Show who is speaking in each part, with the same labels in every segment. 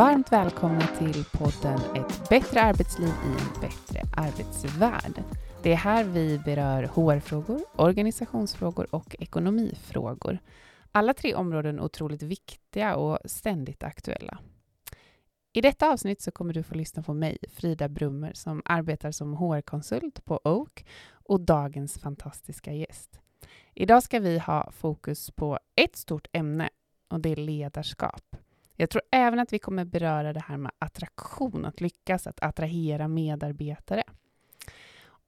Speaker 1: Varmt välkomna till podden Ett bättre arbetsliv i en bättre arbetsvärld. Det är här vi berör HR-frågor, organisationsfrågor och ekonomifrågor. Alla tre områden otroligt viktiga och ständigt aktuella. I detta avsnitt så kommer du få lyssna på mig, Frida Brummer, som arbetar som HR-konsult på Oak och dagens fantastiska gäst. Idag ska vi ha fokus på ett stort ämne och det är ledarskap. Jag tror även att vi kommer beröra det här med attraktion, att lyckas att attrahera medarbetare.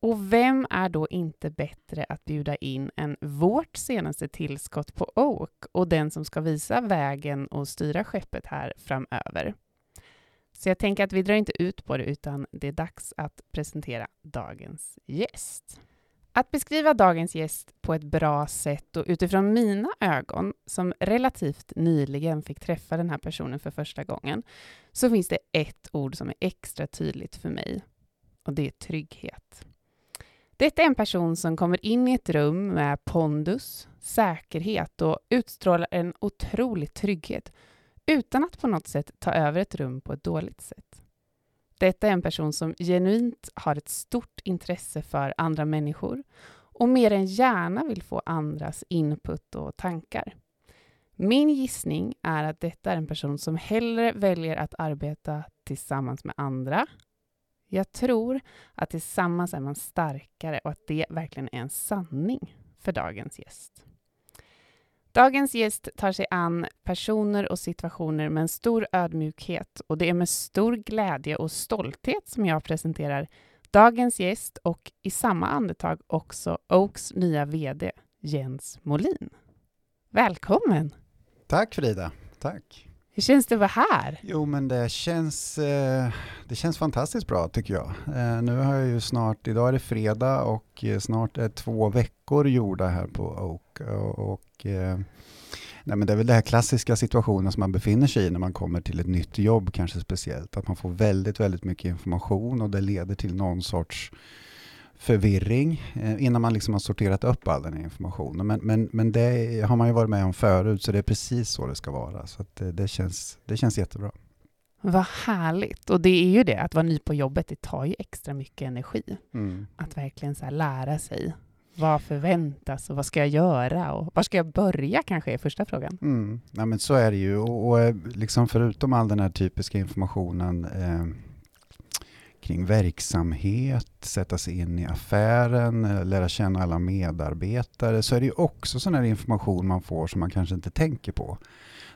Speaker 1: Och vem är då inte bättre att bjuda in än vårt senaste tillskott på Oak och den som ska visa vägen och styra skeppet här framöver? Så jag tänker att vi drar inte ut på det, utan det är dags att presentera dagens gäst. Att beskriva dagens gäst på ett bra sätt och utifrån mina ögon, som relativt nyligen fick träffa den här personen för första gången, så finns det ett ord som är extra tydligt för mig, och det är trygghet. Detta är en person som kommer in i ett rum med pondus, säkerhet och utstrålar en otrolig trygghet utan att på något sätt ta över ett rum på ett dåligt sätt. Detta är en person som genuint har ett stort intresse för andra människor och mer än gärna vill få andras input och tankar. Min gissning är att detta är en person som hellre väljer att arbeta tillsammans med andra. Jag tror att tillsammans är man starkare och att det verkligen är en sanning för dagens gäst. Dagens gäst tar sig an personer och situationer med en stor ödmjukhet och det är med stor glädje och stolthet som jag presenterar dagens gäst och i samma andetag också Oaks nya VD Jens Molin. Välkommen!
Speaker 2: Tack Frida, tack!
Speaker 1: Hur känns det att vara här?
Speaker 2: Jo, men det känns, eh, det känns fantastiskt bra tycker jag. Eh, nu har jag ju snart, idag är det fredag och eh, snart är två veckor gjorda här på Oak. Och, och nej, men det är väl den här klassiska situationen som man befinner sig i när man kommer till ett nytt jobb kanske speciellt. Att man får väldigt, väldigt mycket information och det leder till någon sorts förvirring eh, innan man liksom har sorterat upp all den här informationen. Men, men, men det har man ju varit med om förut, så det är precis så det ska vara. Så det, det, känns, det känns jättebra.
Speaker 1: Vad härligt! Och det är ju det, att vara ny på jobbet, det tar ju extra mycket energi. Mm. Att verkligen så lära sig. Vad förväntas och vad ska jag göra och var ska jag börja kanske är första frågan.
Speaker 2: Mm. Ja, men så är det ju. Och, och eh, liksom förutom all den här typiska informationen eh, kring verksamhet, sätta sig in i affären, eh, lära känna alla medarbetare, så är det ju också sån här information man får som man kanske inte tänker på.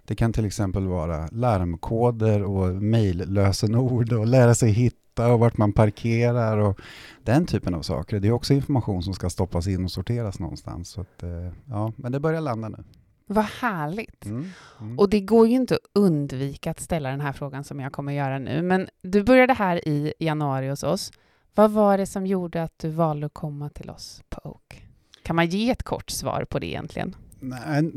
Speaker 2: Det kan till exempel vara larmkoder och mejllösenord och lära sig hitta och vart man parkerar och den typen av saker. Det är också information som ska stoppas in och sorteras någonstans. Så att, eh, ja, men det börjar landa nu.
Speaker 1: Vad härligt. Mm, mm. Och det går ju inte att undvika att ställa den här frågan som jag kommer göra nu. Men du började här i januari hos oss. Vad var det som gjorde att du valde att komma till oss på Oak? Kan man ge ett kort svar på det egentligen?
Speaker 2: Nej,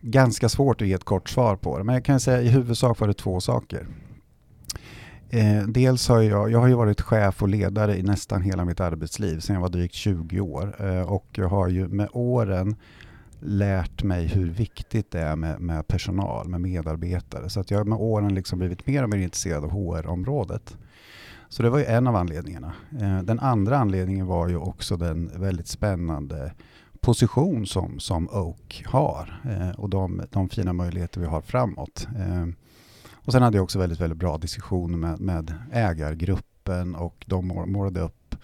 Speaker 2: ganska svårt att ge ett kort svar på det, men jag kan säga i huvudsak var det två saker. Eh, dels har jag, jag har varit chef och ledare i nästan hela mitt arbetsliv, sedan jag var drygt 20 år. Eh, och jag har ju med åren lärt mig hur viktigt det är med, med personal, med medarbetare. Så att jag har med åren liksom blivit mer och mer intresserad av HR-området. Så det var ju en av anledningarna. Eh, den andra anledningen var ju också den väldigt spännande position som, som Oak har eh, och de, de fina möjligheter vi har framåt. Eh, och sen hade jag också väldigt, väldigt bra diskussioner med, med ägargruppen och de målade upp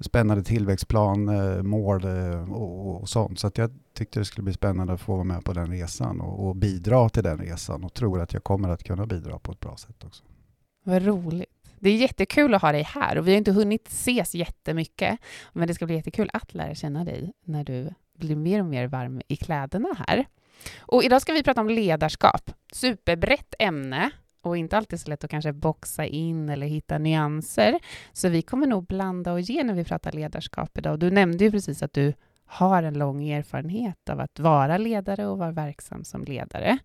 Speaker 2: spännande tillväxtplan, eh, mål eh, och, och sånt. Så att jag tyckte det skulle bli spännande att få vara med på den resan och, och, bidra till den resan och tror att jag kommer att kunna bidra på ett bra sätt också.
Speaker 1: Vad roligt. Det är jättekul att ha dig här och vi har inte hunnit ses jättemycket, men det ska bli jättekul att lära känna dig när du blir mer och mer varm i kläderna här. Och idag ska vi prata om ledarskap. Superbrett ämne och inte alltid så lätt att kanske boxa in eller hitta nyanser. Så vi kommer nog blanda och ge när vi pratar ledarskap idag. Och du nämnde ju precis att du har en lång erfarenhet av att vara ledare och vara verksam som ledare.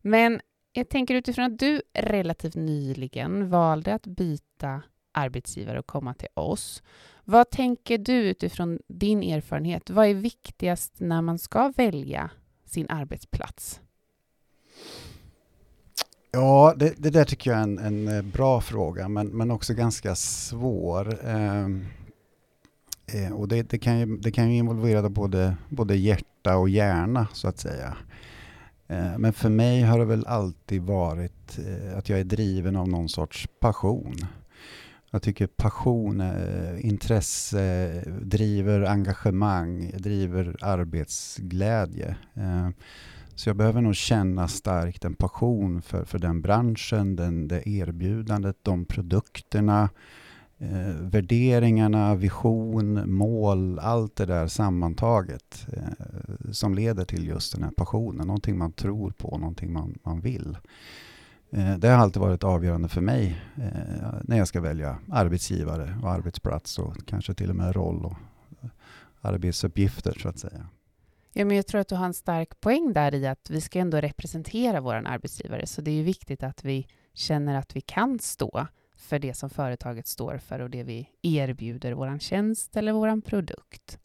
Speaker 1: Men jag tänker utifrån att du relativt nyligen valde att byta arbetsgivare och komma till oss. Vad tänker du utifrån din erfarenhet? Vad är viktigast när man ska välja sin arbetsplats?
Speaker 2: Ja, det, det, där tycker jag är en, en eh, bra fråga, men, men också ganska svår. Ehm, eh, och det, det, kan ju, det kan ju involvera både, både hjärta och hjärna, så att säga. Eh, men för mig har det väl alltid varit eh, att jag är driven av någon sorts passion. Jag tycker passion, eh, intresse, driver engagemang, driver arbetsglädje. Ehm, så jag behöver nog känna starkt en passion för, för den branschen, den, det erbjudandet, de produkterna, eh, värderingarna, vision, mål, allt det där sammantaget eh, som leder till just den här passionen. Någonting man tror på, någonting man, man vill. Eh, det har alltid varit avgörande för mig eh, när jag ska välja arbetsgivare och arbetsplats och kanske till och med roll och arbetsuppgifter så att säga.
Speaker 1: Ja, men jag tror att du har en stark poäng där i att vi ska ändå representera vår arbetsgivare, så det är ju viktigt att vi känner att vi kan stå för det som företaget står för och det vi erbjuder, vår tjänst eller vår produkt.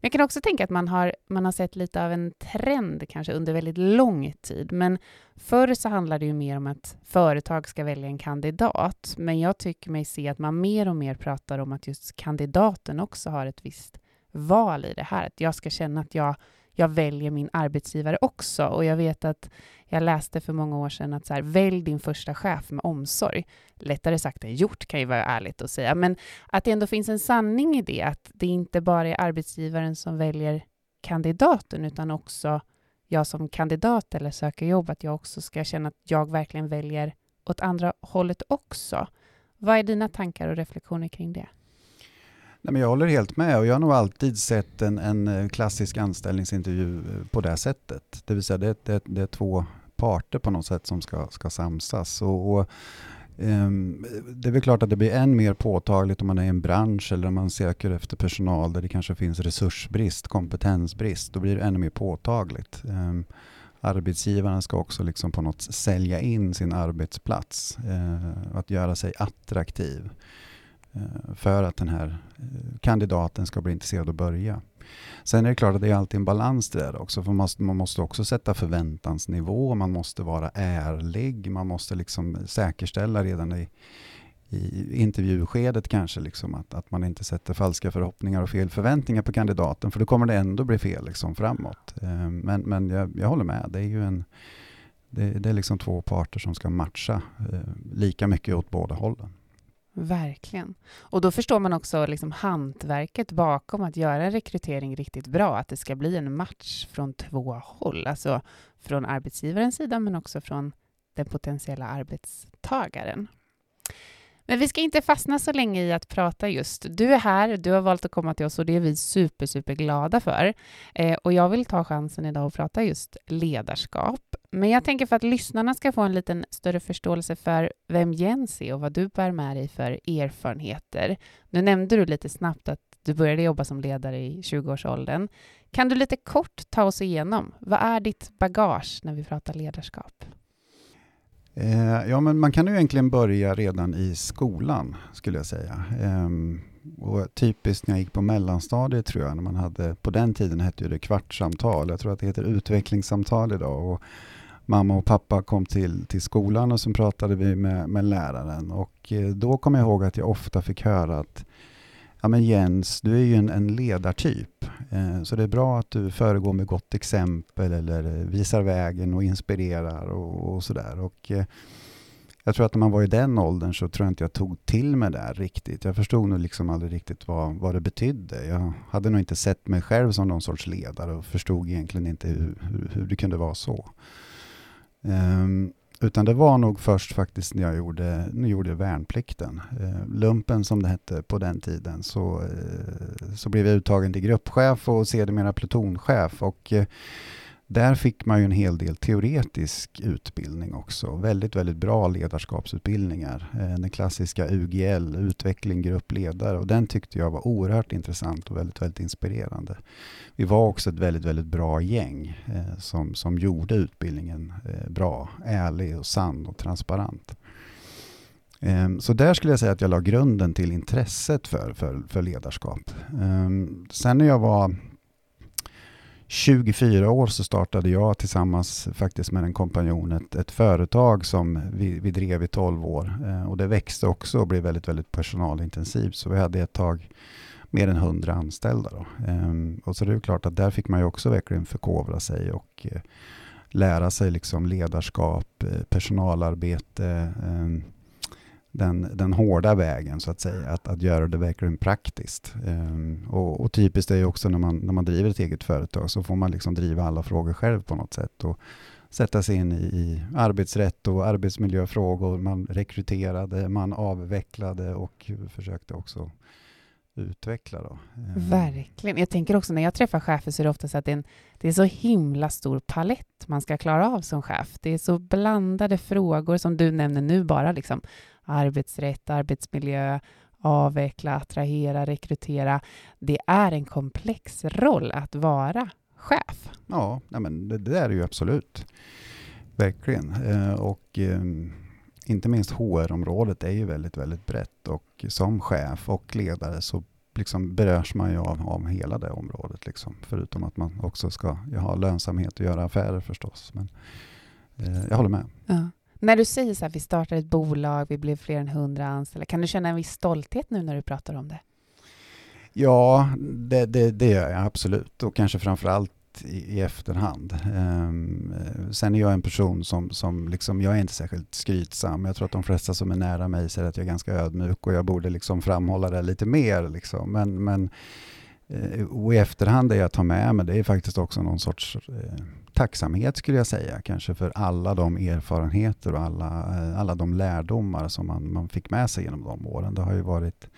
Speaker 1: Men jag kan också tänka att man har, man har sett lite av en trend kanske under väldigt lång tid. Men förr så handlade det ju mer om att företag ska välja en kandidat. Men jag tycker mig se att man mer och mer pratar om att just kandidaten också har ett visst val i det här. Att jag ska känna att jag, jag väljer min arbetsgivare också. Och jag vet att jag läste för många år sedan att så här, välj din första chef med omsorg. Lättare sagt än gjort kan ju vara ärligt att säga. Men att det ändå finns en sanning i det, att det inte bara är arbetsgivaren som väljer kandidaten, utan också jag som kandidat eller söker jobb, att jag också ska känna att jag verkligen väljer åt andra hållet också. Vad är dina tankar och reflektioner kring det?
Speaker 2: Nej, men jag håller helt med och jag har nog alltid sett en, en eh, klassisk anställningsintervju eh, på det sättet. Det vill säga det, det, det är två parter på något sätt som ska, ska samsas. Och, och um, det är väl klart att det blir än mer påtagligt om man är i en bransch eller om man söker efter personal där det kanske finns resursbrist, kompetensbrist. Då blir det ännu mer påtagligt. Ehm, um, arbetsgivaren ska också liksom på något sälja in sin arbetsplats, uh, att göra sig attraktiv. Eh, för att den här eh, kandidaten ska bli intresserad att börja. Sen är det klart att det är alltid en balans där också. För man måste, man måste också sätta förväntansnivå, man måste vara ärlig, man måste liksom säkerställa redan i, i intervjuskedet kanske liksom att, att man inte sätter falska förhoppningar och fel förväntningar på kandidaten för då kommer det ändå bli fel liksom framåt. Eh, men, men jag, jag håller med, det är ju en det, det är liksom två parter som ska matcha lika mycket åt båda hållen.
Speaker 1: Verkligen. Och då förstår man också liksom hantverket bakom att göra en rekrytering riktigt bra, att det ska bli en match från två håll, alltså från arbetsgivarens sida men också från den potentiella arbetstagaren. Men vi ska inte fastna så länge i att prata just. Du är här, du har valt att komma till oss och det är vi super, super glada för. Eh, och jag vill ta chansen idag att prata just ledarskap. Men jag tänker för att lyssnarna ska få en liten större förståelse för vem Jens är och vad du bär med dig för erfarenheter. Nu nämnde du lite snabbt att du började jobba som ledare i 20-årsåldern. Kan du lite kort ta oss igenom, vad är ditt bagage när vi pratar ledarskap?
Speaker 2: Eh, ja, men man kan ju egentligen börja redan i skolan, skulle jag säga. Eh, och typiskt när jag gick på mellanstadiet, tror jag, när man hade, på den tiden hette det kvartssamtal. Jag tror att det heter utvecklingssamtal idag. Och mamma och pappa kom till, till skolan och så pratade vi med, med läraren. Och eh, då kom jag ihåg att jag ofta fick höra att ja men Jens, du är ju en, en ledartyp. Eh, så det är bra att du föregår med gott exempel eller visar vägen och inspirerar och, och sådär. Och, eh, jag tror att när man var i den åldern så tror jag inte jag tog till mig det riktigt. Jag förstod nog liksom aldrig riktigt vad, vad det betydde. Jag hade nog inte sett mig själv som någon sorts ledare och förstod egentligen inte hur, hur, hur det kunde vara så. Um, utan det var nog först faktiskt när jag gjorde, när jag gjorde värnplikten. Uh, lumpen som det hette på den tiden. Så, uh, så blev jag uttagen till gruppchef och sedermera plutonchef. Och, uh, där fick man ju en hel del teoretisk utbildning också. Väldigt, väldigt bra ledarskapsutbildningar. Eh, den klassiska UGL, utveckling, gruppledare. Och den tyckte jag var oerhört intressant och väldigt, väldigt inspirerande. Vi var också ett väldigt, väldigt bra gäng eh, som, som gjorde utbildningen eh, bra, ärlig och sann och transparent. Ehm, så där skulle jag säga att jag la grunden till intresset för, för, för ledarskap. Ehm, sen när jag var 24 år så startade jag tillsammans faktiskt med en kompanjon ett, ett företag som vi, vi, drev i 12 år. Eh, och det växte också och blev väldigt, väldigt personalintensivt. Så vi hade ett tag mer än 100 anställda. Då. Eh, och så det är klart att där fick man ju också verkligen förkovra sig och eh, lära sig liksom ledarskap, eh, personalarbete, ehm, den, den hårda vägen så att säga, att, att göra det verkligen praktiskt. Um, och, och, typiskt är ju också när man, när man driver ett eget företag så får man liksom driva alla frågor själv på något sätt och sätta sig in i, i arbetsrätt och arbetsmiljöfrågor. Man rekryterade, man avvecklade och försökte också utveckla. Då.
Speaker 1: Ehm. Verkligen. Jag tänker också när jag träffar chefer så är det ofta så att det är, en, det är så himla stor palett man ska klara av som chef. Det är så blandade frågor som du nämner nu bara, liksom arbetsrätt, arbetsmiljö, avveckla, attrahera, rekrytera. Det är en komplex roll att vara chef.
Speaker 2: Ja, men det, det är det ju absolut. Verkligen. Eh, och eh, inte minst HR-området är ju väldigt, väldigt brett och som chef och ledare så liksom berörs man ju av, av hela det området. Liksom. Förutom att man också ska ha lönsamhet och göra affärer förstås. Men eh, jag håller med.
Speaker 1: Ja. När du säger så här, vi startade ett bolag, vi blev fler än hundra anställda, kan du känna en viss stolthet nu när du pratar om det?
Speaker 2: Ja, det, det, det gör jag absolut och kanske framförallt i, i efterhand. Um, sen är jag en person som, som liksom, jag är inte särskilt skrytsam. Jag tror att de flesta som är nära mig säger att jag är ganska ödmjuk och jag borde liksom framhålla det lite mer. Liksom. Men, men uh, Eh, och i efterhand det jag tar med mig, det är faktiskt också någon sorts eh, tacksamhet skulle jag säga, kanske för alla de erfarenheter och alla, eh, alla de lärdomar som man, man fick med sig genom de åren. Det har ju varit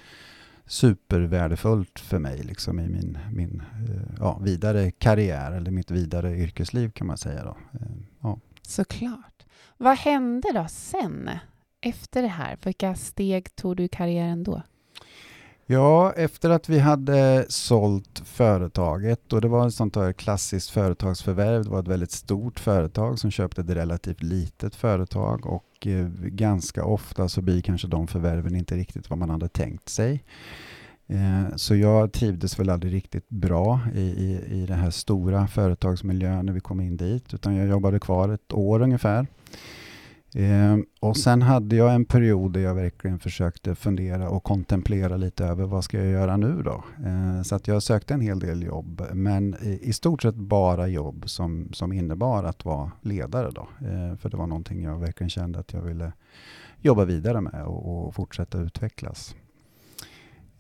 Speaker 2: supervärdefullt för mig liksom i min, min eh, ja, vidare karriär eller mitt vidare yrkesliv kan man säga. Då. Eh, ja.
Speaker 1: Såklart. Vad hände då sen, efter det här? Vilka steg tog du i karriären då?
Speaker 2: Ja, efter att vi hade sålt företaget och det var ett sånt här klassiskt företagsförvärv. Det var ett väldigt stort företag som köpte ett relativt litet företag och eh, ganska ofta så blir kanske de förvärven inte riktigt vad man hade tänkt sig. Eh, så jag trivdes väl aldrig riktigt bra i, i, i den här stora företagsmiljön när vi kom in dit utan jag jobbade kvar ett år ungefär. Ehm, och sen hade jag en period där jag verkligen försökte fundera och kontemplera lite över vad ska jag göra nu då? Ehm, så att jag sökte en hel del jobb, men i, i, stort sett bara jobb som, som innebar att vara ledare då. Ehm, för det var någonting jag verkligen kände att jag ville jobba vidare med och, och fortsätta utvecklas.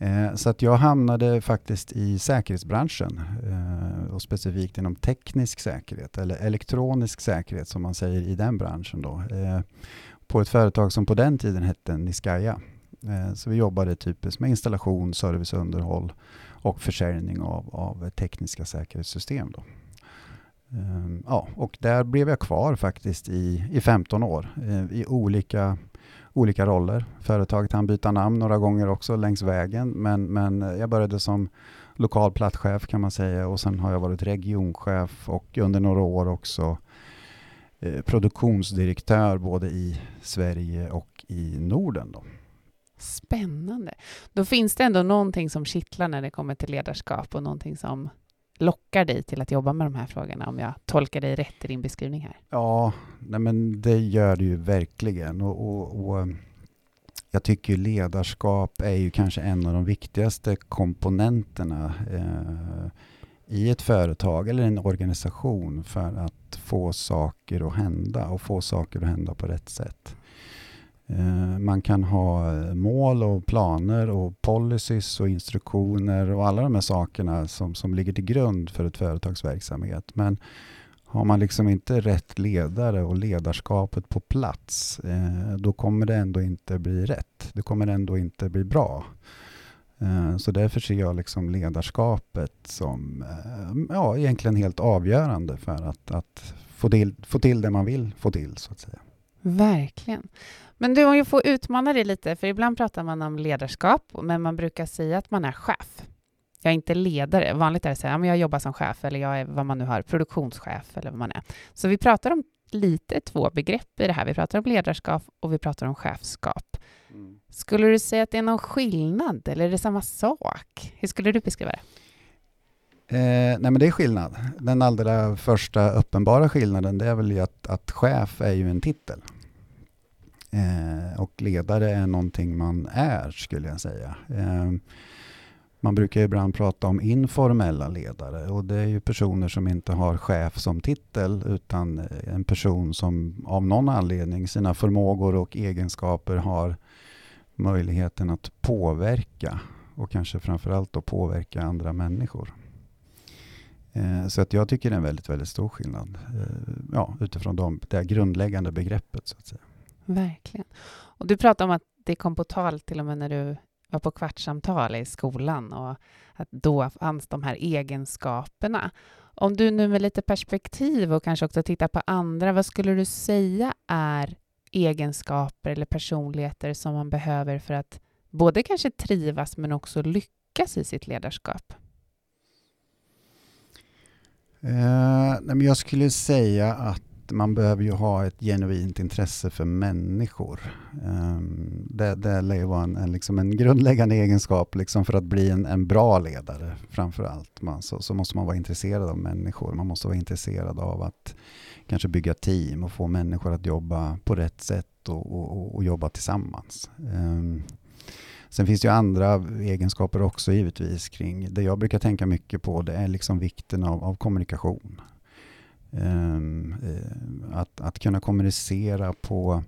Speaker 2: Eh, så att jag hamnade faktiskt i säkerhetsbranschen eh, och specifikt inom teknisk säkerhet eller elektronisk säkerhet som man säger i den branschen. Då, eh, på ett företag som på den tiden hette Niskaya. Eh, så vi jobbade typiskt med installation, service underhåll och försäljning av, av tekniska säkerhetssystem. Då. Eh, ja, och där blev jag kvar faktiskt i, i 15 år eh, i olika olika roller. Företaget hann byta namn några gånger också längs vägen, men, men jag började som lokal platschef kan man säga och sen har jag varit regionchef och under några år också eh, produktionsdirektör både i Sverige och i Norden. Då.
Speaker 1: Spännande. Då finns det ändå någonting som kittlar när det kommer till ledarskap och någonting som lockar dig till att jobba med de här frågorna, om jag tolkar dig rätt i din beskrivning här?
Speaker 2: Ja, nej men det gör det ju verkligen. Och, och, och, eh, jag tycker ledarskap är ju kanske en av de viktigaste komponenterna eh, i ett företag eller en organisation för att få saker att hända och få saker att hända på rätt sätt. Eh, man kan ha eh, mål och planer och policies och instruktioner och alla de här sakerna som, som ligger till grund för ett företags verksamhet. Men har man liksom inte rätt ledare och ledarskapet på plats, eh, då kommer det ändå inte bli rätt. Det kommer ändå inte bli bra. Så därför ser jag liksom ledarskapet som ja, egentligen helt avgörande för att, att få, till, få till det man vill få till, så att säga.
Speaker 1: Verkligen. Men du, om jag får utmana dig lite, för ibland pratar man om ledarskap, men man brukar säga att man är chef. Jag är inte ledare. Vanligt är det att säga att jag jobbar som chef, eller jag är vad man nu har, produktionschef eller vad man är. Så vi pratar om lite två begrepp i det här. Vi pratar om ledarskap och vi pratar om chefskap. Mm. Skulle du säga att det är någon skillnad, eller är det samma sak? Hur skulle du beskriva det?
Speaker 2: Eh, nej men det är skillnad. Den allra första uppenbara skillnaden det är väl att, att chef är ju en titel. Eh, och ledare är någonting man är skulle jag säga. Eh, man brukar ibland prata om informella ledare och det är ju personer som inte har chef som titel utan eh, en person som av någon anledning, sina förmågor och egenskaper har möjligheten att påverka och kanske framförallt då påverka andra människor. Eh, så att jag tycker det är en väldigt, väldigt stor skillnad eh, ja, utifrån de, det grundläggande begreppet. så att säga.
Speaker 1: Verkligen. Och du pratade om att det kom på tal till och med när du var på kvartssamtal i skolan och att då fanns de här egenskaperna. Om du nu med lite perspektiv och kanske också tittar på andra, vad skulle du säga är egenskaper eller personligheter som man behöver för att både kanske trivas men också lyckas i sitt ledarskap?
Speaker 2: Eh, nej men jag skulle säga att man behöver ju ha ett genuint intresse för människor. Um, det, det lär ju vara en, en, liksom en grundläggande egenskap liksom för att bli en, en bra ledare framför allt. Man, så, så, måste man vara intresserad av människor. Man måste vara intresserad av att kanske bygga team och få människor att jobba på rätt sätt och, och, och jobba tillsammans. Um, Sen finns det ju andra egenskaper också givetvis kring det jag brukar tänka mycket på det är liksom vikten av, av kommunikation. Ehm, eh, att, att kunna kommunicera på,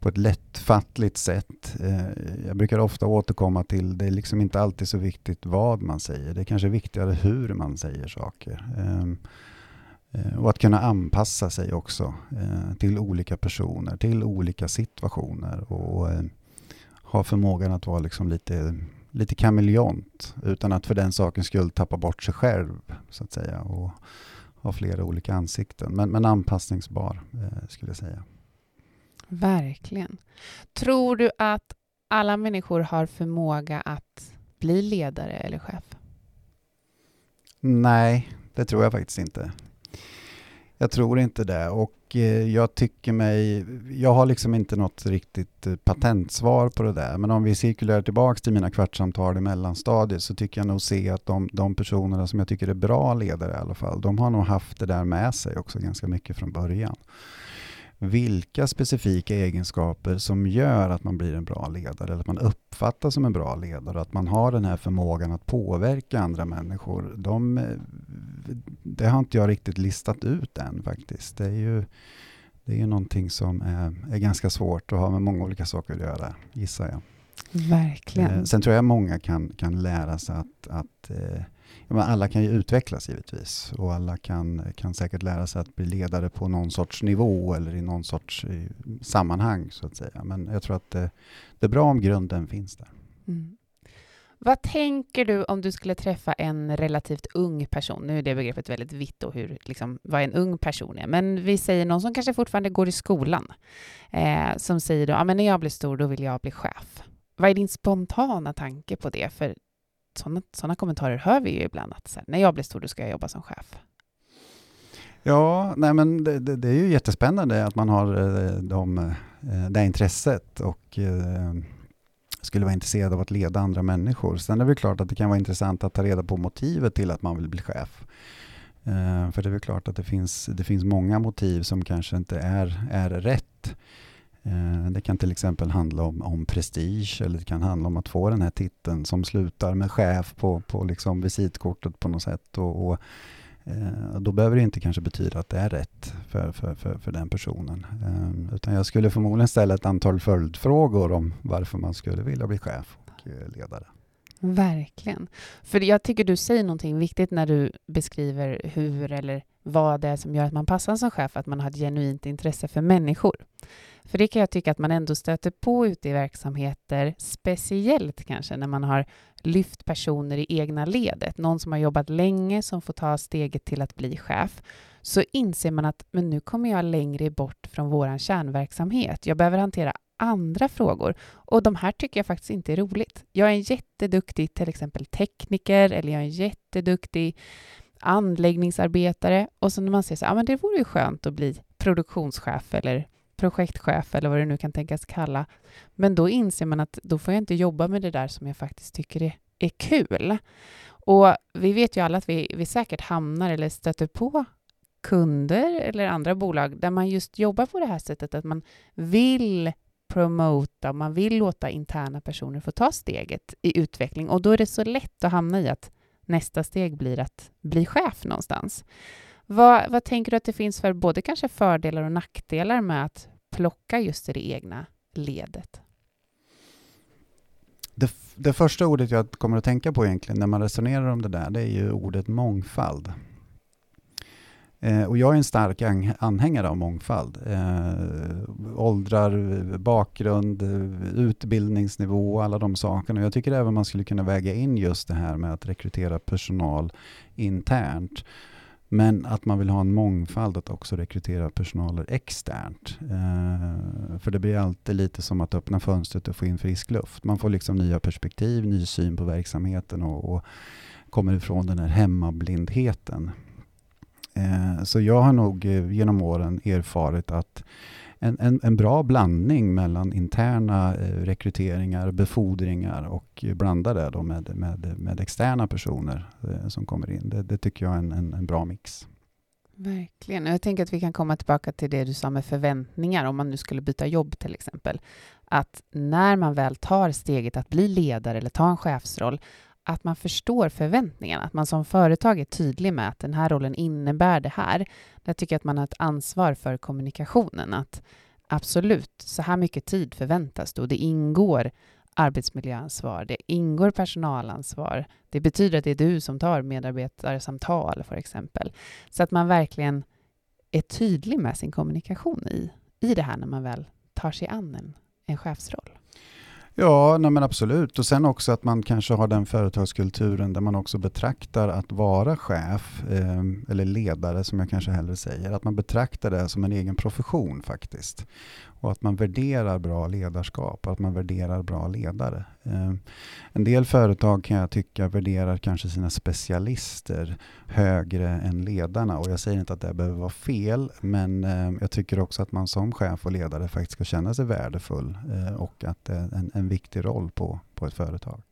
Speaker 2: på ett lättfattligt sätt. Eh, jag brukar ofta återkomma till det är liksom inte alltid så viktigt vad man säger. Det är kanske viktigare hur man säger saker. Ehm, eh, och att kunna anpassa sig också till olika personer, till olika situationer. Och, ha förmågan att vara liksom lite, lite kameleont utan att för den sakens skull tappa bort sig själv så att säga och ha flera olika ansikten. Men, men anpassningsbar eh, skulle jag säga.
Speaker 1: Verkligen. Tror du att alla människor har förmåga att bli ledare eller chef?
Speaker 2: Nej, det tror jag faktiskt inte. Jag tror inte det och Eh, jag tycker mig, jag har liksom inte något riktigt eh, patentsvar på det där. Men om vi cirkulerar tillbaks till mina kvartssamtal i mellanstadiet så tycker jag nog se att de, de personerna som jag tycker är bra ledare i alla fall, de har nog haft det där med sig också ganska mycket från början vilka specifika egenskaper som gör att man blir en bra ledare eller att man uppfattas som en bra ledare att man har den här förmågan att påverka andra människor. De, det har inte jag riktigt listat ut än faktiskt. Det är ju, det är någonting som är, är ganska svårt och har med många olika saker att göra, gissar jag.
Speaker 1: Verkligen. Eh,
Speaker 2: sen tror jag många kan, kan lära sig att, att eh, alla kan ju utvecklas givetvis och alla kan, kan säkert lära sig att bli ledare på någon sorts nivå eller i någon sorts i, sammanhang så att säga. Men jag tror att det, det är bra om grunden finns där. Mm.
Speaker 1: Vad tänker du om du skulle träffa en relativt ung person? Nu är det begreppet väldigt vitt och hur, liksom, vad en ung person är. Men vi säger någon som kanske fortfarande går i skolan, eh, som säger då, ah, men när jag blir stor, då vill jag bli chef. Vad är din spontana tanke på det? För sådana, sådana kommentarer hör vi ju ibland, att så här, när jag blir stor, då ska jag jobba som chef.
Speaker 2: Ja, nej men det, det, det, är ju jättespännande att man har eh, de, eh, det intresset och eh, skulle vara intresserad av att leda andra människor. Sen är det klart att det kan vara intressant att ta reda på motivet till att man vill bli chef. För det är väl klart att det finns, det finns många motiv som kanske inte är, är rätt. Eh, det kan till exempel handla om, om prestige eller det kan handla om att få den här titeln som slutar med chef på, på liksom visitkortet på något sätt. Och, och eh, då behöver det inte kanske betyda att det är rätt för, för, för, för den personen. Eh, utan jag skulle förmodligen ställa ett antal följdfrågor om varför man skulle vilja bli chef och ledare.
Speaker 1: Verkligen. För jag tycker du säger någonting viktigt när du beskriver hur eller vad det är som gör att man passar som chef, att man har ett genuint intresse för människor. För det kan jag tycka att man ändå stöter på ute i verksamheter, speciellt kanske när man har lyft personer i egna ledet, någon som har jobbat länge som får ta steget till att bli chef, så inser man att men nu kommer jag längre bort från vår kärnverksamhet. Jag behöver hantera andra frågor och de här tycker jag faktiskt inte är roligt. Jag är en jätteduktig till exempel tekniker eller jag är en jätteduktig anläggningsarbetare och så när man ser så ja men det vore ju skönt att bli produktionschef eller projektchef eller vad det nu kan tänkas kalla. Men då inser man att då får jag inte jobba med det där som jag faktiskt tycker är, är kul. Och vi vet ju alla att vi, vi säkert hamnar eller stöter på kunder eller andra bolag där man just jobbar på det här sättet, att man vill promota, man vill låta interna personer få ta steget i utveckling och då är det så lätt att hamna i att nästa steg blir att bli chef någonstans. Vad, vad tänker du att det finns för både kanske fördelar och nackdelar med att plocka just i det egna ledet?
Speaker 2: Det, det, första ordet jag kommer att tänka på egentligen när man resonerar om det där, det är ju ordet mångfald. Eh, och jag är en stark anhängare av mångfald. Eh, åldrar, bakgrund, utbildningsnivå, alla de sakerna. Jag tycker även man skulle kunna väga in just det här med att rekrytera personal internt. Men att man vill ha en mångfald att också rekrytera personal externt. Eh, för det blir alltid lite som att öppna fönstret och få in frisk luft. Man får liksom nya perspektiv, ny syn på verksamheten och, och kommer ifrån den här hemmablindheten. Eh, så jag har nog eh, genom åren erfarit att en, en, en, bra blandning mellan interna eh, rekryteringar, befordringar och blanda det då med, med, med externa personer som kommer in. Det, det tycker jag är en, en, en, bra mix.
Speaker 1: Verkligen. Jag tänker att vi kan komma tillbaka till det du sa med förväntningar, om man nu skulle byta jobb till exempel. Att när man väl tar steget att bli ledare eller ta en chefsroll, att man förstår förväntningarna, att man som företag är tydlig med att den här rollen innebär det här. Där tycker jag att man har ett ansvar för kommunikationen, att absolut, så här mycket tid förväntas då. Det ingår arbetsmiljöansvar, det ingår personalansvar. Det betyder att det är du som tar medarbetarsamtal, för exempel. Så att man verkligen är tydlig med sin kommunikation i, i det här när man väl tar sig an en, en chefsroll.
Speaker 2: Ja, nej men absolut. Och sen också att man kanske har den företagskulturen där man också betraktar att vara chef, eh, eller ledare som jag kanske hellre säger, att man betraktar det som en egen profession faktiskt. Och att man värderar bra ledarskap och att man värderar bra ledare. Eh, en del företag kan jag tycka värderar kanske sina specialister högre än ledarna. Och jag säger inte att det behöver vara fel, men eh, jag tycker också att man som chef och ledare faktiskt ska känna sig värdefull eh, och att det är en, en viktig roll på, på ett företag.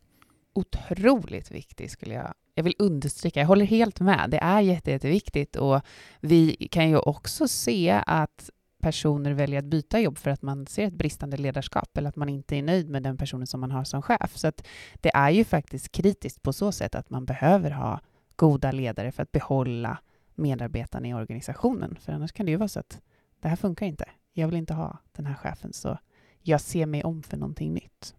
Speaker 1: Otroligt viktig skulle jag jag vill understryka, jag håller helt med. Det är jätte, jätteviktigt och vi kan ju också se att personer väljer att byta jobb för att man ser ett bristande ledarskap eller att man inte är nöjd med den personen som man har som chef. Så att det är ju faktiskt kritiskt på så sätt att man behöver ha goda ledare för att behålla medarbetarna i organisationen. För annars kan det ju vara så att det här funkar inte. Jag vill inte ha den här chefen, så jag ser mig om för någonting nytt.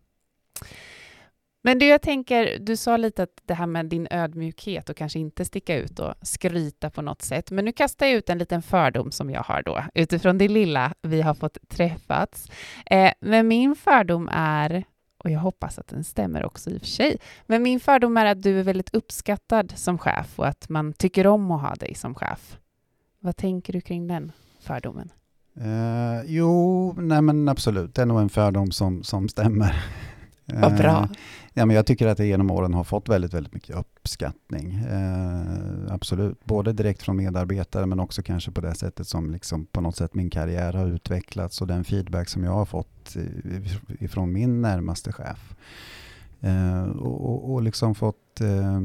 Speaker 1: Men du, jag tänker, du sa lite att det här med din ödmjukhet och kanske inte sticka ut och skryta på något sätt. Men nu kastar jag ut en liten fördom som jag har då, utifrån det lilla vi har fått träffats. Eh, men min fördom är, och jag hoppas att den stämmer också i och för sig, men min fördom är att du är väldigt uppskattad som chef och att man tycker om att ha dig som chef. Vad tänker du kring den fördomen?
Speaker 2: Eh, jo, nej men absolut, det är nog en fördom som, som stämmer.
Speaker 1: Vad bra.
Speaker 2: Ja, men jag tycker att det genom åren har fått väldigt, väldigt mycket uppskattning. Eh, absolut, både direkt från medarbetare men också kanske på det sättet som liksom på något sätt min karriär har utvecklats och den feedback som jag har fått ifrån min närmaste chef. Eh, och, och, liksom fått eh,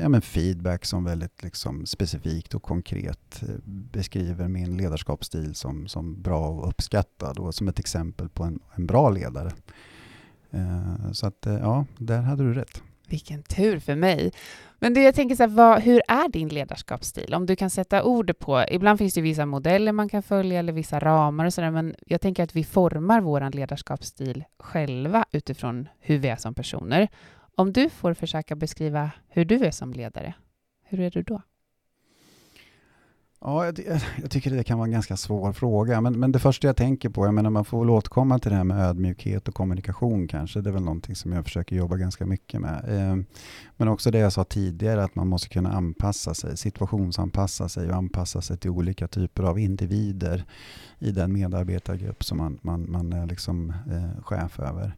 Speaker 2: ja, men feedback som väldigt liksom specifikt och konkret eh, beskriver min ledarskapsstil som, som bra och uppskattad och som ett exempel på en, en bra ledare. Eh, så att eh, ja, där hade du rätt.
Speaker 1: Vilken tur för mig. Men du, jag tänker så här, vad, hur är din ledarskapsstil? Om du kan sätta ord på, ibland finns det vissa modeller man kan följa eller vissa ramar och sådär, men jag tänker att vi formar vår ledarskapsstil själva utifrån hur vi är som personer. Om du får försöka beskriva hur du är som ledare, hur är du då?
Speaker 2: Ja, jag, jag, tycker det kan vara en ganska svår fråga. Men, men det första jag tänker på, jag menar man får väl återkomma till det här med ödmjukhet och kommunikation kanske. Det är väl någonting som jag försöker jobba ganska mycket med. Eh, men också det jag sa tidigare, att man måste kunna anpassa sig, situationsanpassa sig och anpassa sig till olika typer av individer i den medarbetargrupp som man, man, man är liksom, eh, chef över.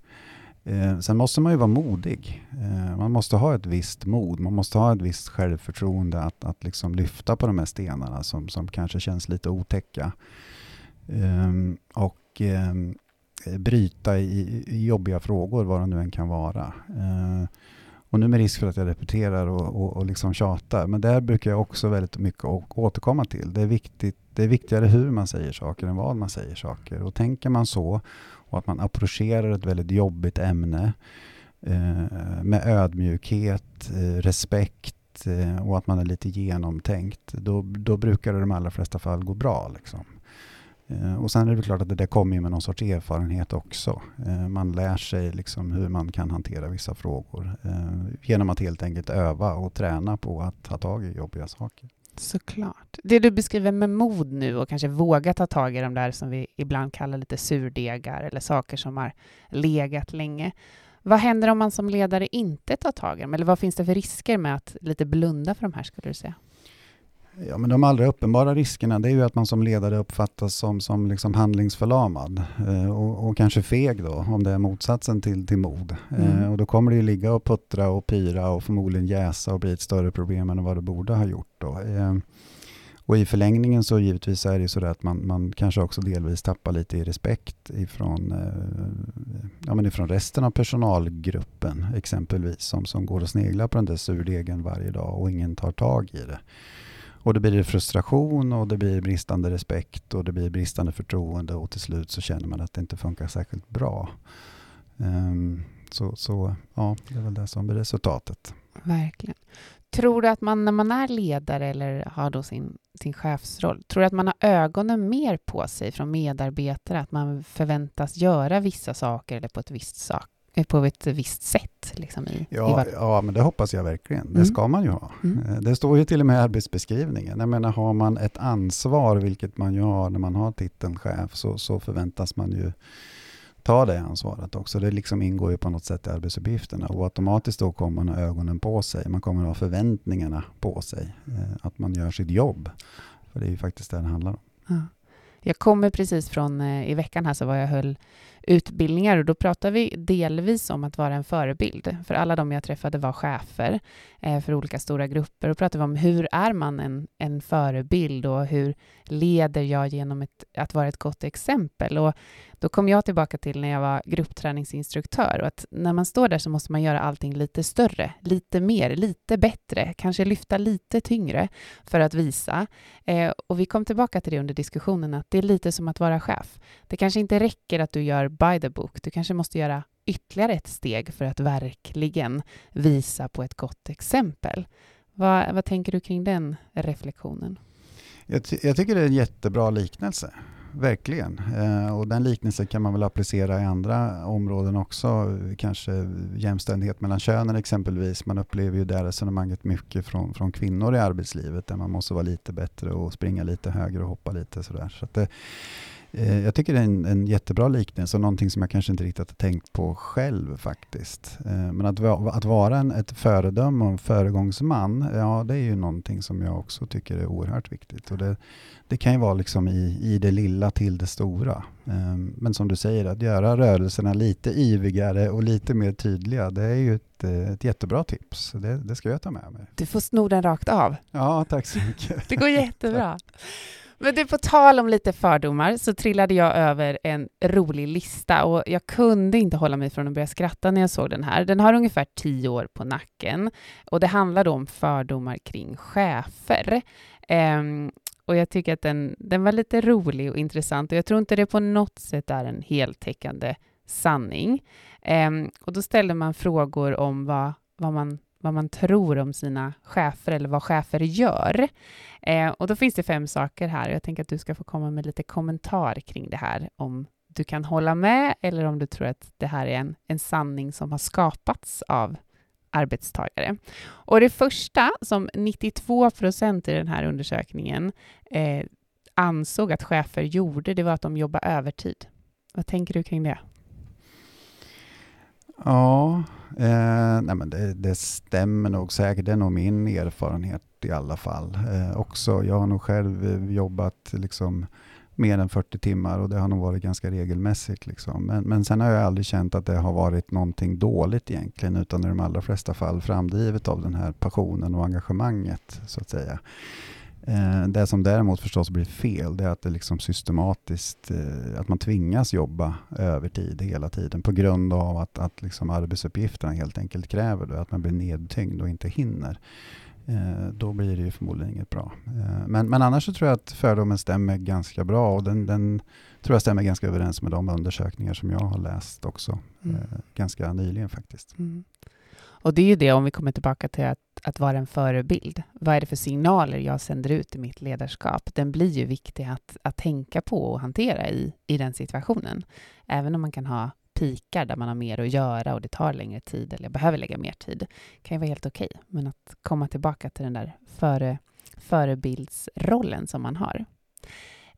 Speaker 2: Eh, sen måste man ju vara modig. Eh, man måste ha ett visst mod, man måste ha ett visst självförtroende att, att liksom lyfta på de här stenarna som, som kanske känns lite otäcka. Eh, och ehm, bryta i, i, jobbiga frågor, vad det nu än kan vara. Eh, och nu med risk för att jag repeterar och, och, och liksom tjatar, men där brukar jag också väldigt mycket återkomma till. Det är, viktigt, det är viktigare hur man säger saker än vad man säger saker. Och tänker man så och att man approcherar ett väldigt jobbigt ämne eh, med ödmjukhet, eh, respekt eh, och att man är lite genomtänkt, då, då brukar det i de allra flesta fall gå bra. Liksom. Eh, och sen är det klart att det där kommer med någon sorts erfarenhet också. Eh, man lär sig liksom hur man kan hantera vissa frågor eh, genom att helt enkelt öva och träna på att ta tag i jobbiga saker.
Speaker 1: Såklart. Det du beskriver med mod nu och kanske våga ta tag i de där som vi ibland kallar lite surdegar eller saker som har legat länge. Vad händer om man som ledare inte tar tag i dem? Eller vad finns det för risker med att lite blunda för de här skulle du säga?
Speaker 2: Ja, men de allra uppenbara riskerna det är ju att man som ledare uppfattas som, som liksom handlingsförlamad eh, och, och, kanske feg då, om det är motsatsen till, till mod. Mm. Eh, och då kommer det ju ligga och puttra och pyra och förmodligen jäsa och bli ett större problem än vad det borde ha gjort. Då. Eh, och i förlängningen så givetvis är det så att man, man kanske också delvis tappar lite i respekt ifrån, eh, ja, men ifrån resten av personalgruppen exempelvis som, som går och sneglar på den där surdegen varje dag och ingen tar tag i det. Och det blir frustration och det blir bristande respekt och det blir bristande förtroende och till slut så känner man att det inte funkar särskilt bra. Um, så, så ja, det är väl det som blir resultatet.
Speaker 1: Verkligen. Tror du att man när man är ledare eller har då sin, sin chefsroll, tror du att man har ögonen mer på sig från medarbetare, att man förväntas göra vissa saker eller på ett visst sak, på ett visst sätt. Liksom, i,
Speaker 2: ja,
Speaker 1: i
Speaker 2: ja, men det hoppas jag verkligen. Det mm. ska man ju ha. Mm. Eh, det står ju till och med i arbetsbeskrivningen. Jag menar, har man ett ansvar, vilket man ju har när man har titeln chef, så, så förväntas man ju ta det ansvaret också. Det liksom ingår ju på något sätt i arbetsuppgifterna och automatiskt då kommer man ha ögonen på sig. Man kommer ha förväntningarna på sig. Eh, att man gör sitt jobb. För det är ju faktiskt det det handlar om.
Speaker 1: Ja. Jag kommer precis från, i veckan här så var jag höll utbildningar och då pratar vi delvis om att vara en förebild. För alla de jag träffade var chefer eh, för olika stora grupper och pratade vi om hur är man en, en förebild och hur leder jag genom ett, att vara ett gott exempel? Och då kom jag tillbaka till när jag var gruppträningsinstruktör och att när man står där så måste man göra allting lite större, lite mer, lite bättre, kanske lyfta lite tyngre för att visa. Eh, och vi kom tillbaka till det under diskussionen att det är lite som att vara chef. Det kanske inte räcker att du gör by the book. Du kanske måste göra ytterligare ett steg för att verkligen visa på ett gott exempel. Vad, vad tänker du kring den reflektionen?
Speaker 2: Jag, jag, tycker det är en jättebra liknelse. Verkligen. Eh, och den liknelsen kan man väl applicera i andra områden också. Kanske jämställdhet mellan könen exempelvis. Man upplever ju det resonemanget mycket från, från kvinnor i arbetslivet där man måste vara lite bättre och springa lite högre och hoppa lite sådär. Så det, jag tycker det är en, en jättebra liknelse och någonting som jag kanske inte riktigt har tänkt på själv faktiskt. Eh, men att, att vara en, ett föredöme och en föregångsman, ja det är ju någonting som jag också tycker är oerhört viktigt. Och det, det kan ju vara liksom i, i det lilla till det stora. Eh, men som du säger, att göra rörelserna lite ivigare och lite mer tydliga, det är ju ett, ett jättebra tips. Det, det ska jag ta med mig.
Speaker 1: Du får sno den rakt av.
Speaker 2: Ja, tack så mycket.
Speaker 1: Det går jättebra. Men du, på tal om lite fördomar så trillade jag över en rolig lista och jag kunde inte hålla mig från att börja skratta när jag såg den här. Den har ungefär tio år på nacken och det handlar då om fördomar kring chefer. Um, och jag tycker att den, den var lite rolig och intressant och jag tror inte det på något sätt är en heltäckande sanning. Um, och då ställde man frågor om vad, vad man vad man tror om sina chefer eller vad chefer gör. Eh, och då finns det fem saker här och jag tänker att du ska få komma med lite kommentar kring det här om du kan hålla med eller om du tror att det här är en, en sanning som har skapats av arbetstagare. Och det första som 92 procent i den här undersökningen eh, ansåg att chefer gjorde, det var att de jobbade övertid. Vad tänker du kring det?
Speaker 2: Ja, eh, nej men det, det, stämmer nog säkert. Det är nog min erfarenhet i alla fall. Eh, också, jag har nog själv eh, jobbat liksom mer än 40 timmar och det har nog varit ganska regelmässigt. Liksom. Men, men sen har jag aldrig känt att det har varit någonting dåligt egentligen utan i de allra flesta fall framdrivet av den här passionen och engagemanget så att säga. Eh, det som däremot förstås blir fel, det är att det liksom systematiskt, eh, att man tvingas jobba övertid hela tiden på grund av att, att liksom arbetsuppgifterna helt enkelt kräver det, att man blir nedtyngd och inte hinner. Eh, då blir det ju förmodligen inget bra. Men, men annars så tror jag att fördomen stämmer ganska bra och den, den tror jag stämmer ganska överens med de undersökningar som jag har läst också, mm. ganska nyligen faktiskt. Mm.
Speaker 1: Och det är ju det, om vi kommer tillbaka till att, att vara en förebild. Vad är det för signaler jag sänder ut i mitt ledarskap? Den blir ju viktig att, att tänka på och hantera i, i den situationen. Även om man kan ha pikar där man har mer att göra och det tar längre tid eller jag behöver lägga mer tid, kan ju vara helt okej. Okay. Men att komma tillbaka till den där före, förebildsrollen som man har.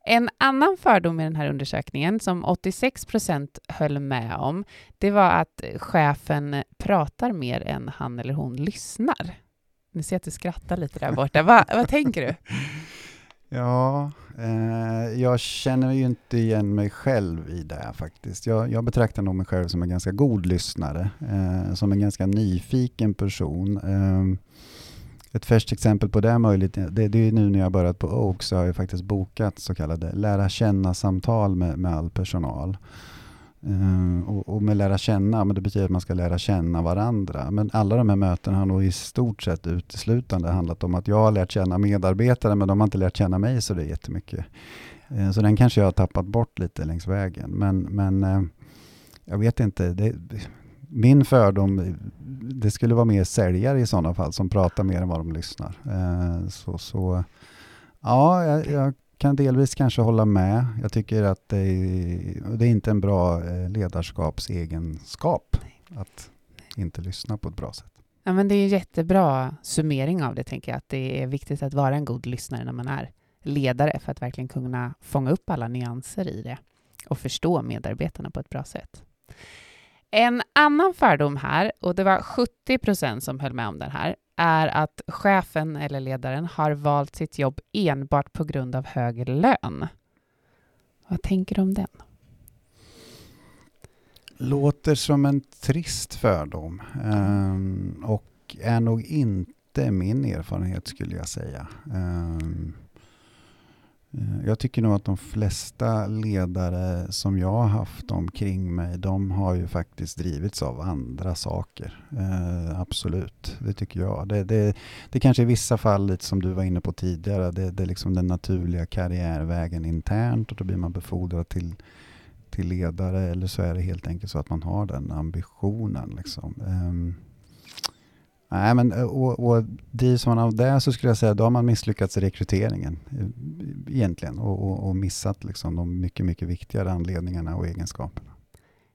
Speaker 1: En annan fördom i den här undersökningen som 86 procent höll med om, det var att chefen pratar mer än han eller hon lyssnar. Ni ser att du skrattar lite där borta. Va, vad tänker du?
Speaker 2: Ja, eh, jag känner ju inte igen mig själv i det faktiskt. Jag, jag betraktar nog mig själv som en ganska god lyssnare, eh, som en ganska nyfiken person. Eh, ett färskt exempel på det är möjligt, det, det är nu när jag börjat på Oak så har jag faktiskt bokat så kallade lära känna-samtal med, med all personal. Uh, och, och, med lära känna, men det betyder att man ska lära känna varandra. Men alla de här mötena har nog i stort sett uteslutande handlat om att jag har lärt känna medarbetare, men de har inte lärt känna mig så det är jättemycket. Uh, så den kanske jag har tappat bort lite längs vägen. Men, men uh, jag vet inte. Det, min fördom, det skulle vara mer säljare i sådana fall som pratar mer än vad de lyssnar. Eh, så, så ja, jag, jag, kan delvis kanske hålla med. Jag tycker att det är, det är inte en bra eh, ledarskapsegenskap att inte lyssna på ett bra sätt.
Speaker 1: Ja, men det är en jättebra summering av det, tänker jag. Att det är viktigt att vara en god lyssnare när man är ledare för att verkligen kunna fånga upp alla nyanser i det och förstå medarbetarna på ett bra sätt. En annan fördom här, och det var 70 procent som höll med om den här, är att chefen eller ledaren har valt sitt jobb enbart på grund av hög lön. Vad tänker du om den?
Speaker 2: Låter som en trist fördom um, och är nog inte min erfarenhet skulle jag säga. Um, Eh, jag tycker nog att de flesta ledare som jag har haft omkring mig, de har ju faktiskt drivits av andra saker. Eh, absolut, det tycker jag. Det, det, det kanske i vissa fall, lite som du var inne på tidigare, det, det är liksom den naturliga karriärvägen internt och då blir man befordrad till, till ledare eller så är det helt enkelt så att man har den ambitionen. Liksom. Eh, Nej, men eh, och, och drivs man av det så skulle jag säga då har man misslyckats i rekryteringen eh, egentligen och, och, och missat liksom de mycket, mycket viktigare anledningarna och egenskaperna.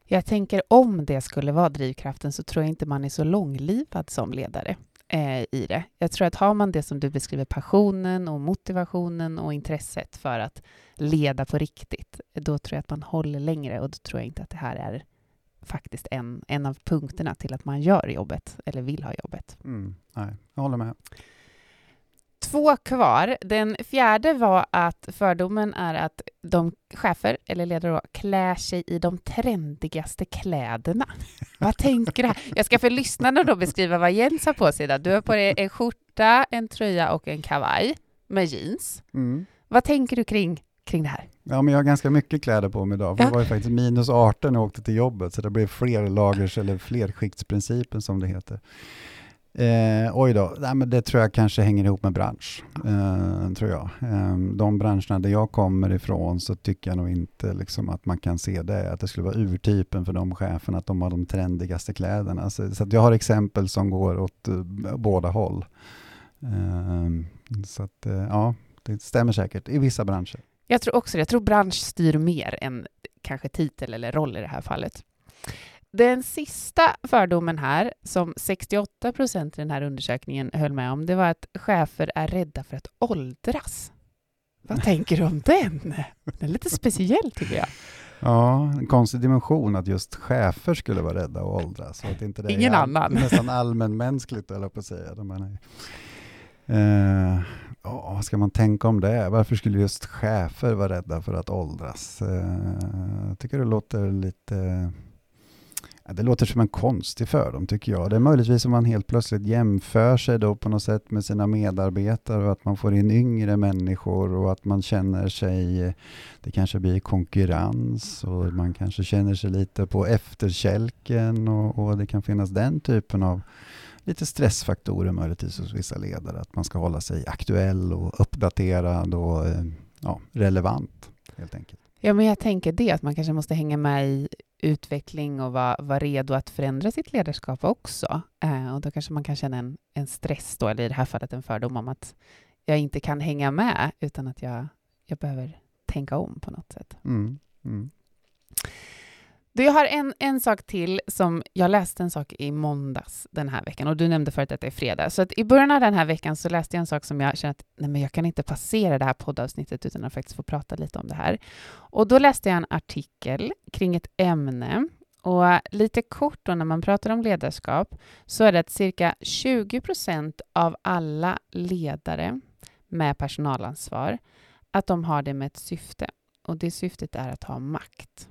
Speaker 1: Jag tänker om det skulle vara drivkraften så tror jag inte man är så långlivad som ledare eh, i det. Jag tror att har man det som du beskriver, passionen och motivationen och intresset för att leda på riktigt, då tror jag att man håller längre och då tror jag inte att det här är faktiskt en, en av punkterna till att man gör jobbet eller vill ha jobbet.
Speaker 2: Mm, nej, jag håller med.
Speaker 1: Två kvar. Den fjärde var att fördomen är att de chefer eller ledare då, klär sig i de trendigaste kläderna. Vad tänker du? Jag ska för lyssnarna då beskriva vad Jens har på sig. Då. Du har på dig en skjorta, en tröja och en kavaj med jeans. Mm. Vad tänker du kring kring det här?
Speaker 2: Ja, men jag har ganska mycket kläder på mig idag. För ja. Det var ju faktiskt minus 18 när jag åkte till jobbet, så det blev fler lagers eller flerskiktsprincipen som det heter. Eh, oj då, Nej, men det tror jag kanske hänger ihop med bransch. Eh, tror jag. Eh, de branscherna där jag kommer ifrån så tycker jag nog inte liksom, att man kan se det, att det skulle vara urtypen för de cheferna, att de har de trendigaste kläderna. Så, så jag har exempel som går åt uh, båda håll. Eh, så att, uh, ja, det stämmer säkert i vissa branscher.
Speaker 1: Jag tror också det. Jag tror bransch styr mer än kanske titel eller roll i det här fallet. Den sista fördomen här, som 68 procent i den här undersökningen höll med om, det var att chefer är rädda för att åldras. Vad tänker du om den? Den är lite speciell tycker jag.
Speaker 2: Ja, en konstig dimension att just chefer skulle vara rädda att åldras. Att inte det
Speaker 1: Ingen
Speaker 2: är
Speaker 1: annan.
Speaker 2: Nästan allmänmänskligt, eller på att säga. De menar, eh, Ja, vad ska man tänka om det? Varför skulle just chefer vara rädda för att åldras? Eh, jag tycker det låter lite... det låter som en konstig fördom tycker jag. Det är möjligtvis om man helt plötsligt jämför sig då på något sätt med sina medarbetare och att man får in yngre människor och att man känner sig, det kanske blir konkurrens och man kanske känner sig lite på efterkälken och, och det kan finnas den typen av lite stressfaktorer möjligtvis hos vissa ledare. Att man ska hålla sig aktuell och uppdaterad och eh, ja, relevant helt enkelt.
Speaker 1: Ja, men jag tänker det, att man kanske måste hänga med i utveckling och vara, vara redo att förändra sitt ledarskap också. Eh, och då kanske man kan känna en, en stress då, eller i det här fallet en fördom om att jag inte kan hänga med, utan att jag, jag behöver tänka om på något sätt.
Speaker 2: Mm, mm.
Speaker 1: Du, jag har en, en sak till som jag läste en sak i måndags den här veckan och du nämnde förut att det är fredag. Så att i början av den här veckan så läste jag en sak som jag kände att nej, men jag kan inte passera det här poddavsnittet utan att faktiskt få prata lite om det här. Och då läste jag en artikel kring ett ämne och lite kort då när man pratar om ledarskap så är det att cirka 20 procent av alla ledare med personalansvar att de har det med ett syfte och det syftet är att ha makt.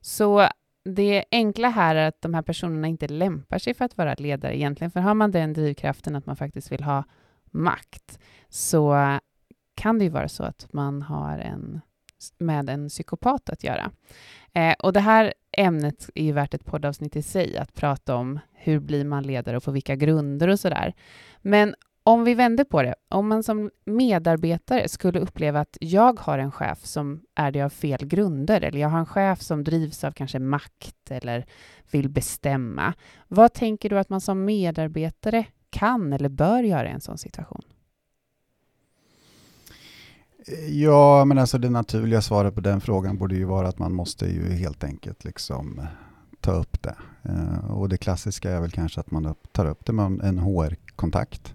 Speaker 1: Så det enkla här är att de här personerna inte lämpar sig för att vara ledare egentligen, för har man den drivkraften att man faktiskt vill ha makt, så kan det ju vara så att man har en med en psykopat att göra. Eh, och det här ämnet är ju värt ett poddavsnitt i sig, att prata om hur blir man ledare och på vilka grunder och sådär. Men om vi vänder på det, om man som medarbetare skulle uppleva att jag har en chef som är det av fel grunder, eller jag har en chef som drivs av kanske makt eller vill bestämma. Vad tänker du att man som medarbetare kan eller bör göra i en sån situation?
Speaker 2: Ja, men alltså det naturliga svaret på den frågan borde ju vara att man måste ju helt enkelt liksom eh, ta upp det. Eh, och det klassiska är väl kanske att man tar upp det med en HR-kontakt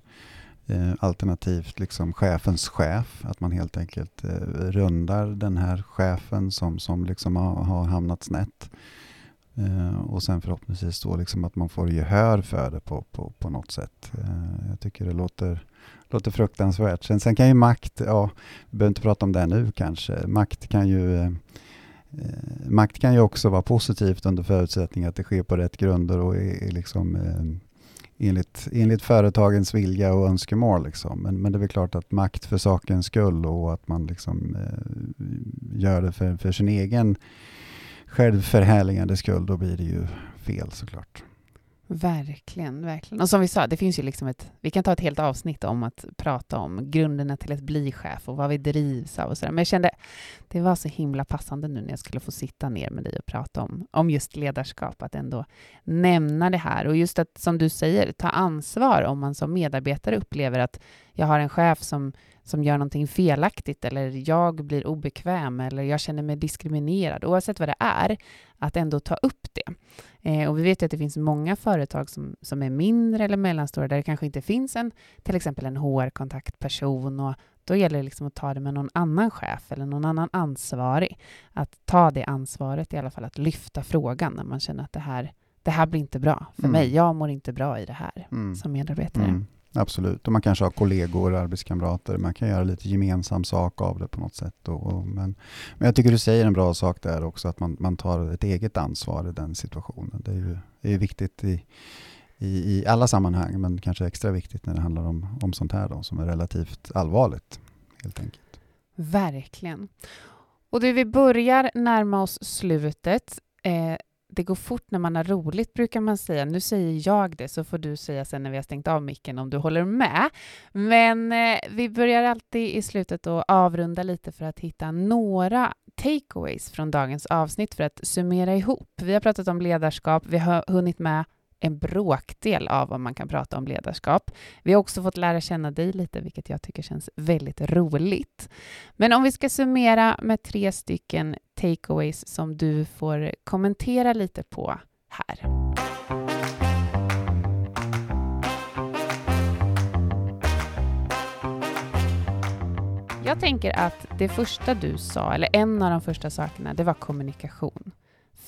Speaker 2: Eh, alternativt liksom chefens chef, att man helt enkelt eh, rundar den här chefen som, som liksom har, har hamnat snett. Eh, och sen förhoppningsvis då liksom att man får gehör för det på, på, på något sätt. Eh, jag tycker det låter, låter fruktansvärt. Sen, sen kan ju makt, ja, vi behöver inte prata om det nu kanske. Makt kan ju eh, Makt kan ju också vara positivt under förutsättning att det sker på rätt grunder och är, är liksom eh, enligt, enligt företagens vilja och önskemål. Liksom. Men, men det är väl klart att makt för sakens skull och att man liksom, eh, gör det för, för sin egen självförhärligande skull, då blir det ju fel såklart.
Speaker 1: Verkligen, verkligen. Och som vi sa, det finns ju liksom ett, vi kan ta ett helt avsnitt om att prata om grunderna till att bli chef och vad vi drivs av och sådär. Men jag kände, det var så himla passande nu när jag skulle få sitta ner med dig och prata om, om just ledarskap, att ändå nämna det här. Och just att, som du säger, ta ansvar om man som medarbetare upplever att jag har en chef som som gör någonting felaktigt eller jag blir obekväm eller jag känner mig diskriminerad, oavsett vad det är, att ändå ta upp det. Eh, och vi vet ju att det finns många företag som, som är mindre eller mellanstora där det kanske inte finns en, till exempel en HR-kontaktperson och då gäller det liksom att ta det med någon annan chef eller någon annan ansvarig. Att ta det ansvaret i alla fall, att lyfta frågan när man känner att det här, det här blir inte bra för mm. mig. Jag mår inte bra i det här mm. som medarbetare. Mm.
Speaker 2: Absolut, och man kanske har kollegor, arbetskamrater, man kan göra lite gemensam sak av det på något sätt. Och, men, men jag tycker du säger en bra sak där också, att man, man tar ett eget ansvar i den situationen. Det är ju det är viktigt i, i, i alla sammanhang, men kanske extra viktigt när det handlar om, om sånt här då, som är relativt allvarligt. helt enkelt.
Speaker 1: Verkligen. Och du, vi börjar närma oss slutet. Eh, det går fort när man har roligt, brukar man säga. Nu säger jag det, så får du säga sen när vi har stängt av micken om du håller med. Men eh, vi börjar alltid i slutet att avrunda lite för att hitta några takeaways från dagens avsnitt för att summera ihop. Vi har pratat om ledarskap, vi har hunnit med en bråkdel av vad man kan prata om ledarskap. Vi har också fått lära känna dig lite, vilket jag tycker känns väldigt roligt. Men om vi ska summera med tre stycken takeaways som du får kommentera lite på här. Jag tänker att det första du sa, eller en av de första sakerna, det var kommunikation.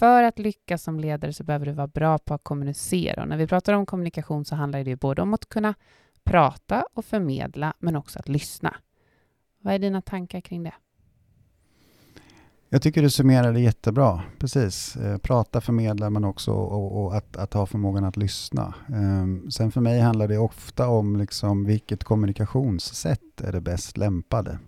Speaker 1: För att lyckas som ledare så behöver du vara bra på att kommunicera. Och när vi pratar om kommunikation så handlar det både om att kunna prata och förmedla, men också att lyssna. Vad är dina tankar kring det?
Speaker 2: Jag tycker du summerar det jättebra. Precis. Eh, prata, förmedla men också och, och att, att, ha förmågan att lyssna. Um, sen för mig handlar det ofta om liksom vilket kommunikationssätt är det bäst lämpade.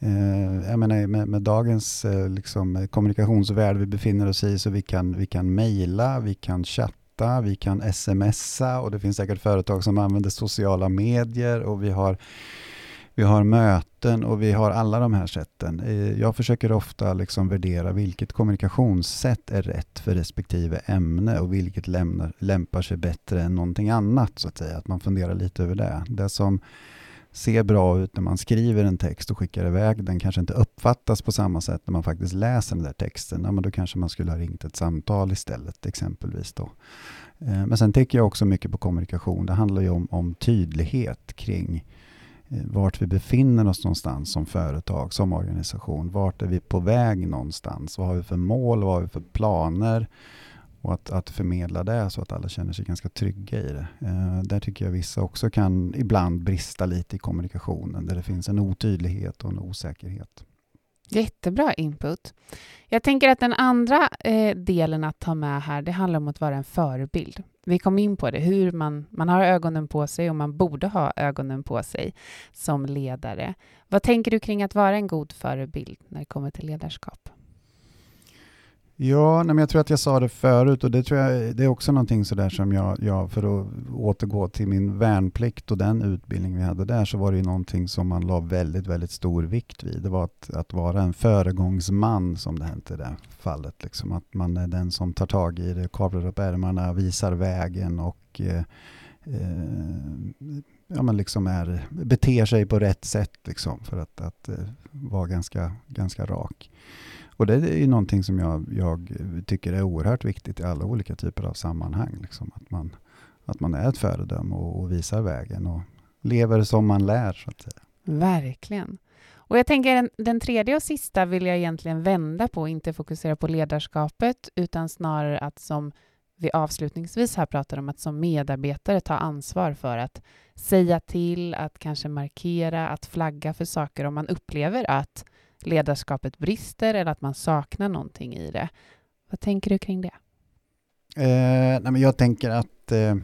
Speaker 2: Eh, jag menar med, med dagens eh, liksom, kommunikationsvärld vi befinner oss i så vi kan, vi kan mejla, vi kan chatta, vi kan smsa och det finns säkert företag som använder sociala medier och vi har vi har möten och vi har alla de här sätten. Eh, jag försöker ofta liksom värdera vilket kommunikationssätt är rätt för respektive ämne och vilket lämnar, lämpar sig bättre än någonting annat. så Att säga. Att man funderar lite över det. Det som ser bra ut när man skriver en text och skickar iväg den kanske inte uppfattas på samma sätt när man faktiskt läser den där texten. Ja, men då kanske man skulle ha ringt ett samtal istället exempelvis. Då. Eh, men sen tänker jag också mycket på kommunikation. Det handlar ju om, om tydlighet kring eh, vart vi befinner oss någonstans som företag, som organisation. Vart är vi på väg någonstans? Vad har vi för mål? Vad har vi för planer? Och att, att förmedla det så att alla känner sig ganska trygga i det. Eh, där tycker jag vissa också kan ibland brista lite i kommunikationen. Där det finns en otydlighet och en osäkerhet.
Speaker 1: Jättebra input. Jag tänker att den andra eh, delen att ta med här, det handlar om att vara en förebild. Vi kom in på det, hur man, man har ögonen på sig och man borde ha ögonen på sig som ledare. Vad tänker du kring att vara en god förebild när det kommer till ledarskap?
Speaker 2: Ja, nej, men jag tror att jag sa det förut och det tror jag det är också någonting sådär som jag, jag, för att återgå till min värnplikt och den utbildning vi hade där, så var det ju någonting som man la väldigt, väldigt stor vikt vid. Det var att, att vara en föregångsman, som det hette i det fallet. Liksom. Att man är den som tar tag i det, kavlar upp ärmarna, visar vägen och eh, Eh, ja, men liksom är, beter sig på rätt sätt liksom, för att, att eh, vara ganska, ganska rak. Och det är ju någonting som jag, jag, tycker är oerhört viktigt i alla olika typer av sammanhang. Liksom. Att, man, att man är ett föredöme och, och visar vägen och lever som man lär. Så att säga.
Speaker 1: Verkligen. Och jag tänker den, den tredje och sista vill jag egentligen vända på, inte fokusera på ledarskapet, utan snarare att som vi avslutningsvis här pratar om, att som medarbetare ta ansvar för att säga till, att kanske markera, att flagga för saker om man upplever att ledarskapet brister eller att man saknar någonting i det. Vad tänker du kring det?
Speaker 2: Eh, nej men jag tänker att eh,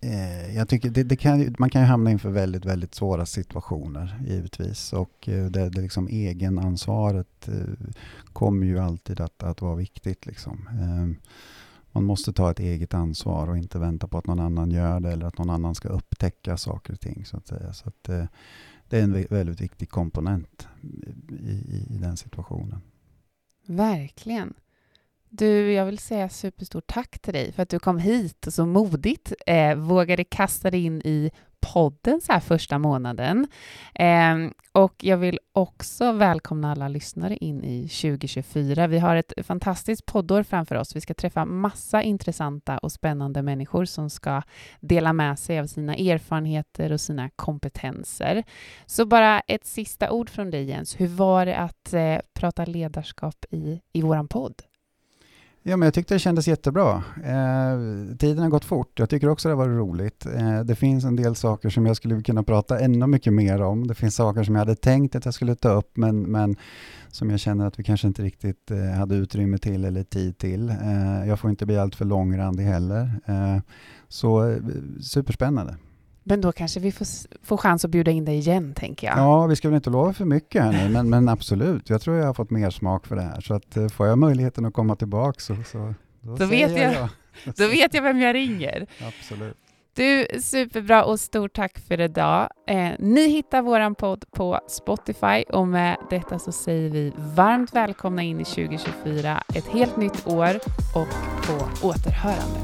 Speaker 2: eh, jag tycker det, det kan, man kan ju hamna inför väldigt, väldigt svåra situationer givetvis och eh, det, det liksom egenansvaret eh, kommer ju alltid att, att vara viktigt. Liksom. Eh, man måste ta ett eget ansvar och inte vänta på att någon annan gör det eller att någon annan ska upptäcka saker och ting. Så att säga. Så att, eh, det är en väldigt viktig komponent i, i, i den situationen.
Speaker 1: Verkligen. Du, jag vill säga superstort tack till dig för att du kom hit och så modigt eh, vågade kasta dig in i podden så här första månaden. Eh, och jag vill också välkomna alla lyssnare in i 2024. Vi har ett fantastiskt poddår framför oss. Vi ska träffa massa intressanta och spännande människor som ska dela med sig av sina erfarenheter och sina kompetenser. Så bara ett sista ord från dig Jens. Hur var det att eh, prata ledarskap i, i vår podd?
Speaker 2: Ja, men jag tyckte det kändes jättebra. Eh, tiden har gått fort. Jag tycker också det var roligt. Eh, det finns en del saker som jag skulle kunna prata ännu mycket mer om. Det finns saker som jag hade tänkt att jag skulle ta upp, men, men som jag känner att vi kanske inte riktigt eh, hade utrymme till eller tid till. Eh, jag får inte bli alltför långrandig heller. Eh, så eh, superspännande.
Speaker 1: Men då kanske vi får, får chans att bjuda in dig igen, tänker jag.
Speaker 2: Ja, vi ska väl inte lova för mycket här nu, men, men absolut. Jag tror jag har fått mer smak för det här. Så att, eh, får jag möjligheten att komma tillbaka så, så
Speaker 1: då, då vet jag, jag. då vet jag vem jag ringer.
Speaker 2: Absolut.
Speaker 1: Du, superbra och stort tack för idag. Eh, ni hittar vår podd på Spotify och med detta så säger vi varmt välkomna in i 2024, ett helt nytt år och på återhörande.